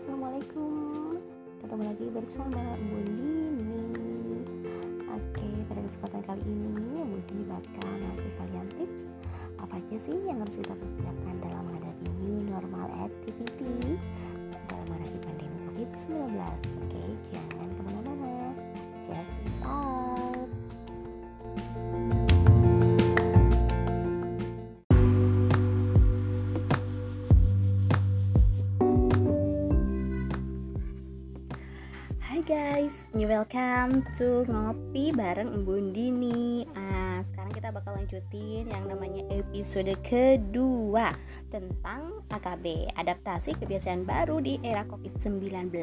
Assalamualaikum. Ketemu lagi bersama Bu Dini Oke, pada kesempatan kali ini Bu Dini bakal ngasih kalian tips Apa aja sih yang harus kita persiapkan dalam menghadapi new normal activity Dalam menghadapi pandemi COVID-19 Oke, jangan ke mana-mana. Check this out. Hai guys, new welcome to Ngopi bareng Embun Dini. Ah, Sekarang kita bakal lanjutin yang namanya episode kedua Tentang AKB, adaptasi kebiasaan baru di era COVID-19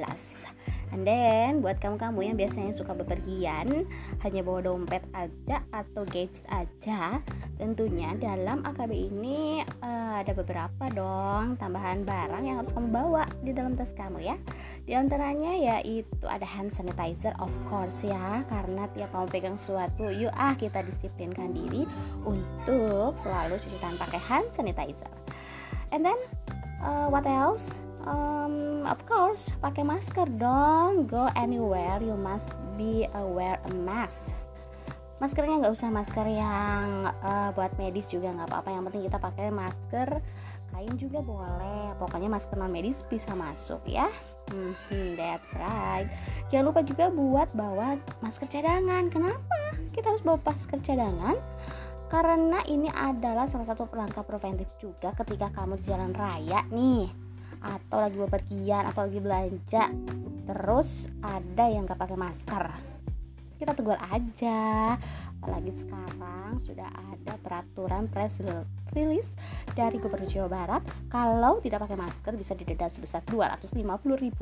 And then, buat kamu-kamu yang biasanya suka bepergian Hanya bawa dompet aja atau gadget aja Tentunya dalam AKB ini uh, ada beberapa dong tambahan barang yang harus kamu bawa di dalam tas kamu ya. Di antaranya yaitu ada hand sanitizer of course ya Karena tiap kamu pegang sesuatu yuk ah kita disiplinkan diri untuk selalu cuci tangan pakai hand sanitizer. And then uh, what else? Um, of course pakai masker dong. Go anywhere you must be aware a mask. Maskernya nggak usah masker yang uh, buat medis juga nggak apa-apa. Yang penting kita pakai masker kain juga boleh. Pokoknya masker non medis bisa masuk ya. Hmm, that's right. Jangan lupa juga buat bawa masker cadangan. Kenapa? Kita harus bawa masker cadangan karena ini adalah salah satu langkah preventif juga ketika kamu di jalan raya nih. Atau lagi bepergian atau lagi belanja. Terus ada yang gak pakai masker. Kita tegur aja. Apalagi sekarang sudah ada peraturan press release dari Gubernur Jawa Barat. Kalau tidak pakai masker bisa didenda sebesar Rp250.000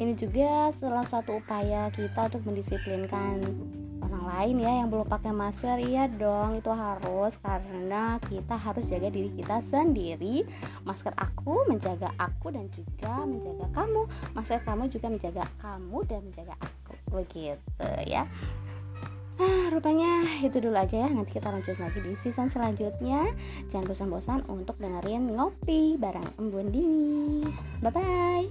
ini juga salah satu upaya kita untuk mendisiplinkan lain ya yang belum pakai masker iya dong itu harus karena kita harus jaga diri kita sendiri masker aku menjaga aku dan juga menjaga kamu masker kamu juga menjaga kamu dan menjaga aku begitu ya Ah, rupanya itu dulu aja ya. Nanti kita lanjut lagi di season selanjutnya. Jangan bosan-bosan untuk dengerin ngopi bareng Embun Dini. Bye bye.